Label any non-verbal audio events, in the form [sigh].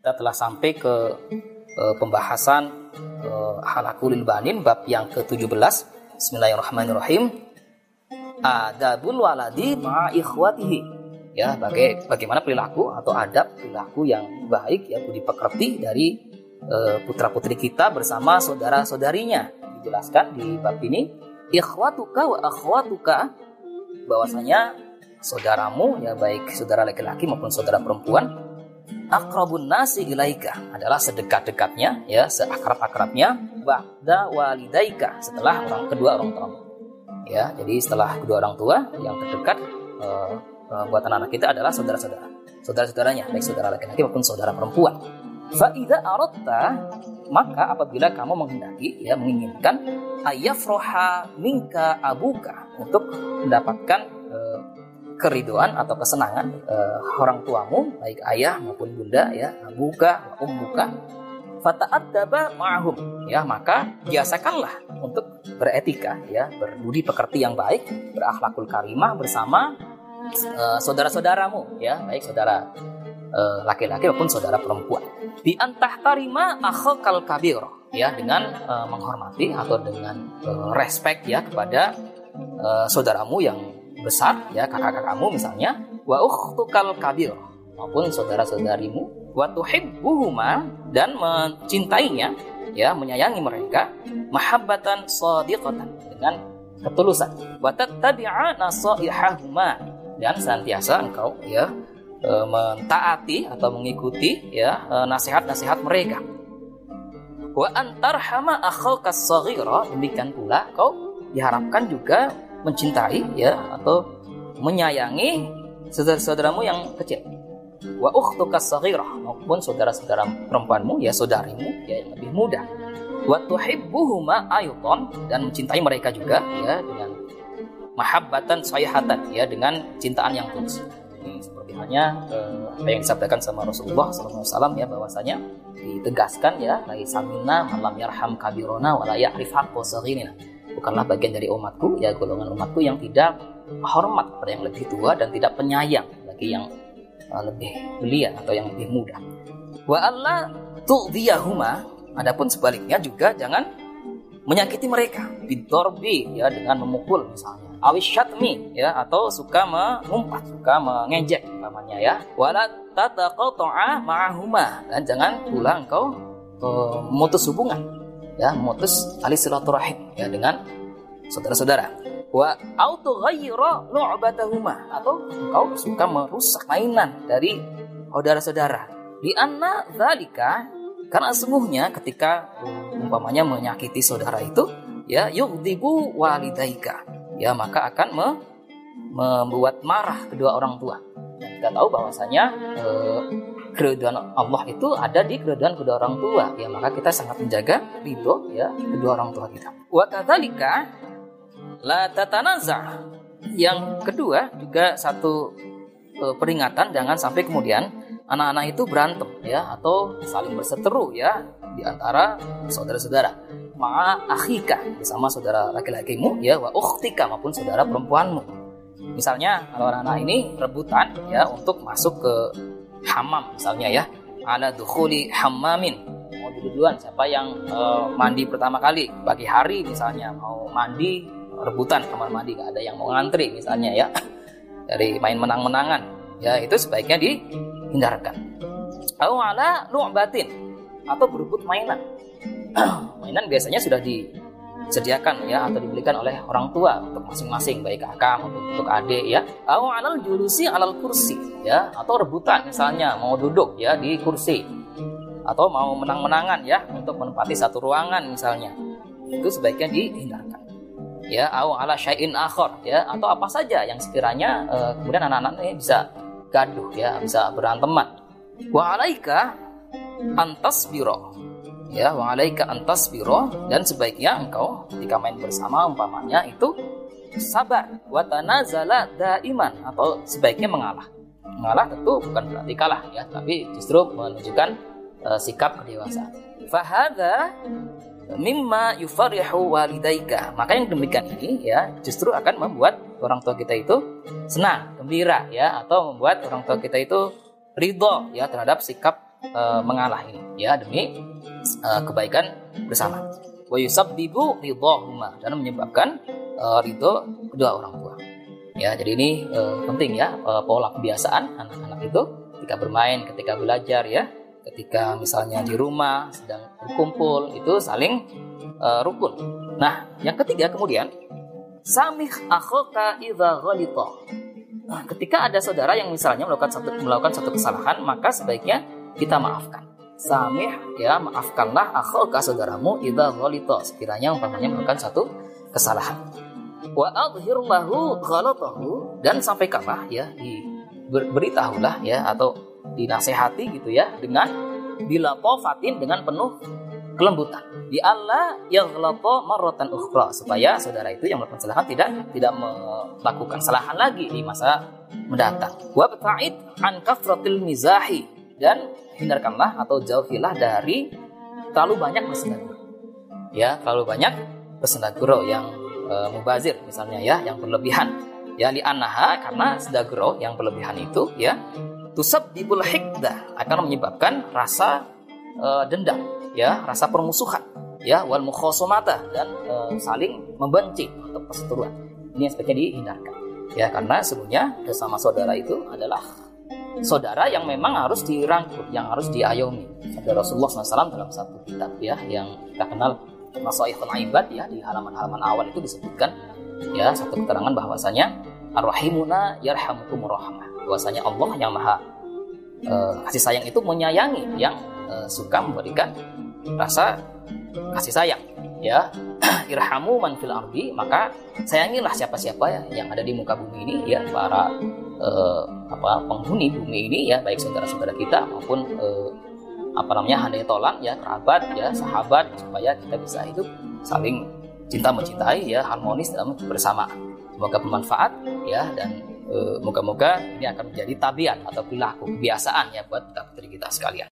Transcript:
Kita telah sampai ke uh, pembahasan uh, halakulil banin bab yang ke-17. Bismillahirrahmanirrahim. Adabul waladi ma'a ikhwatihi. Ya, baga bagaimana perilaku atau adab perilaku yang baik ya budi pekerti dari uh, putra-putri kita bersama saudara-saudarinya. Dijelaskan di bab ini, ikhwatuka wa akhwatuka bahwasanya saudaramu ya baik saudara laki-laki maupun saudara perempuan akrabun nasi ilaika. Adalah sedekat-dekatnya ya seakrab-akrabnya. Ba'da walidaika. Setelah orang kedua orang tua ya jadi setelah kedua orang tua yang terdekat uh, uh, buat anak-anak kita adalah saudara-saudara. Saudara-saudaranya baik saudara laki-laki maupun saudara perempuan. Fa'idha arotta maka apabila kamu menghendaki ya menginginkan ayafroha minka abuka untuk mendapatkan keriduan atau kesenangan uh, orang tuamu baik ayah maupun bunda ya abuka ummuka fata'addaba ma'ahum. Ya maka biasakanlah untuk beretika ya berbudi pekerti yang baik berakhlakul karimah bersama uh, saudara-saudaramu ya baik saudara laki-laki uh, maupun saudara perempuan. Di antah tarima akhokal kabir ya dengan menghormati atau dengan respect ya kepada saudaramu yang besar ya kakak-kakakmu misalnya wa ukhtukal kabir maupun saudara-saudarimu wa tuhibbuhuma dan mencintainya ya menyayangi mereka mahabbatan shadiqatan dengan ketulusan. Wa tattabi'a nasaihahuma dan senantiasa engkau ya e, mentaati atau mengikuti ya e, nasihat-nasihat mereka. Wa antarhama akhaka saghira demikian pula kau diharapkan juga mencintai ya atau menyayangi saudara-saudaramu yang kecil. Wa ukhtuka saghirah maupun saudara-saudara perempuanmu ya saudarimu ya yang lebih muda. Wa tuhibbuhuma ayuton dan mencintai mereka juga ya dengan mahabbatan sayhatan ya dengan cintaan yang tulus. Ini seperti halnya eh, apa yang disampaikan sama Rasulullah SAW ya bahwasanya ditegaskan ya lagi samina malam yarham kabirona wala ya'rif haqqo bukanlah bagian dari umatku ya golongan umatku yang tidak hormat pada yang lebih tua dan tidak penyayang bagi yang uh, lebih belia atau yang lebih muda. Wa Allah tu'diyahuma adapun sebaliknya juga jangan menyakiti mereka. Bidorbi ya dengan memukul misalnya. Awis syatmi ya atau suka mengumpat suka mengejek namanya ya. Wala tataqata'a ma'ahuma dan jangan pula engkau uh, memutus hubungan ya memutus tali silaturahim ya dengan saudara-saudara. Wa auto ghayra lu'batahuma atau kau suka merusak mainan dari saudara-saudara. Di anna zalika karena sungguhnya ketika umpamanya menyakiti saudara itu ya yugdibu walidaika ya maka akan me, membuat marah kedua orang tua. Kita tahu bahwasanya eh, keriduan Allah itu ada di keriduan kedua orang tua. Ya maka kita sangat menjaga ridho ya kedua orang tua kita. Wa kadzalika la tatanaza yang kedua juga satu e, peringatan jangan sampai kemudian anak-anak itu berantem ya atau saling berseteru ya di antara saudara-saudara. Ma'a akhika bersama saudara laki-lakimu ya wa ukhtika maupun saudara perempuanmu. Misalnya kalau anak-anak ini rebutan ya untuk masuk ke hamam misalnya ya. Ala dukhuli hammamin. Mau duluan siapa yang uh, mandi pertama kali? Pagi hari misalnya mau mandi rebutan kamar mandi gak ada yang mau ngantri misalnya ya. [laughs] Dari main menang-menangan. Ya itu sebaiknya dihindarkan. Atau ala nu'batin atau berebut mainan. [clears throat] Mainan biasanya sudah di disediakan ya atau dibelikan oleh orang tua untuk masing-masing baik kakak maupun untuk adik ya. Atau alal julusi alal kursi ya atau rebutan misalnya mau duduk ya di kursi. Atau mau menang-menangan ya untuk menempati satu ruangan misalnya. Itu sebaiknya dihindarkan ya. Atau ala syai'in akhor ya atau apa saja yang sekiranya uh, kemudian anak-anak ini bisa gaduh ya bisa beranteman. Wa alaika antas biro ya wa alaika antas biro dan sebaiknya engkau ketika main bersama umpamanya itu sabar wa tanazala daiman atau sebaiknya mengalah. Mengalah tentu bukan berarti kalah ya tapi justru menunjukkan uh, sikap kedewasaan. Fahada mimma yufarihu walidaika. Maka yang demikian ini ya justru akan membuat orang tua kita itu senang gembira ya atau membuat orang tua kita itu ridho ya terhadap sikap uh, mengalah ini. Ya demi uh, kebaikan bersama. Wa yusabbibu ridhahuma. Dan menyebabkan uh, ridho kedua orang tua. Ya jadi ini uh, penting ya uh, pola kebiasaan anak-anak itu ketika bermain ketika belajar ya. Ketika misalnya di rumah sedang berkumpul itu saling uh, rukun. Nah yang ketiga kemudian samih akhoka idza ghalita. Nah, ketika ada saudara yang misalnya melakukan satu melakukan satu kesalahan maka sebaiknya kita maafkan samih ya maafkanlah akhoka saudaramu idza ghalita. Sekiranya umpamanya melakukan satu kesalahan. Wa adhir lahu ghalatahu. Dan sampaikanlah ya di beritahulah ya atau dinasehati gitu ya dengan bila fatin dengan penuh kelembutan. Di Allah yang ghalata marratan ukhra. Supaya saudara itu yang melakukan kesalahan tidak tidak melakukan kesalahan lagi di masa mendatang. Wa ba'id an kafratil mizahi dan hindarkanlah atau jauhilah dari terlalu banyak bersendagur. Ya, terlalu banyak bersendagur yang e, mubazir misalnya ya, yang berlebihan. Ya li anaha karena sedaguro yang berlebihan itu ya tusab dibul hikdah akan menyebabkan rasa e, dendam ya, rasa permusuhan ya wal mukhosomata dan e, saling membenci atau perseteruan. Ini yang sebaiknya dihindarkan. Ya, karena sebenarnya sesama saudara itu adalah saudara yang memang harus dirangkul, yang harus diayomi. Ada Rasulullah SAW dalam satu kitab ya yang kita kenal Nasaihul Ibad ya di halaman-halaman awal itu disebutkan ya satu keterangan bahwasanya Ar-Rahimuna yarhamukumur rahmah. Bahwasanya Allah yang Maha uh, kasih sayang itu menyayangi yang uh, suka memberikan rasa kasih sayang ya [clears throat] irhamu man fil ardi maka sayangilah siapa-siapa ya yang ada di muka bumi ini ya para uh, apa penghuni bumi ini ya baik saudara-saudara kita maupun uh, apa namanya handai tolan ya kerabat ya sahabat supaya kita bisa hidup saling cinta mencintai ya harmonis dalam bersama semoga bermanfaat ya dan moga moga-moga ini akan menjadi tabiat atau perilaku kebiasaan ya buat kita kita sekalian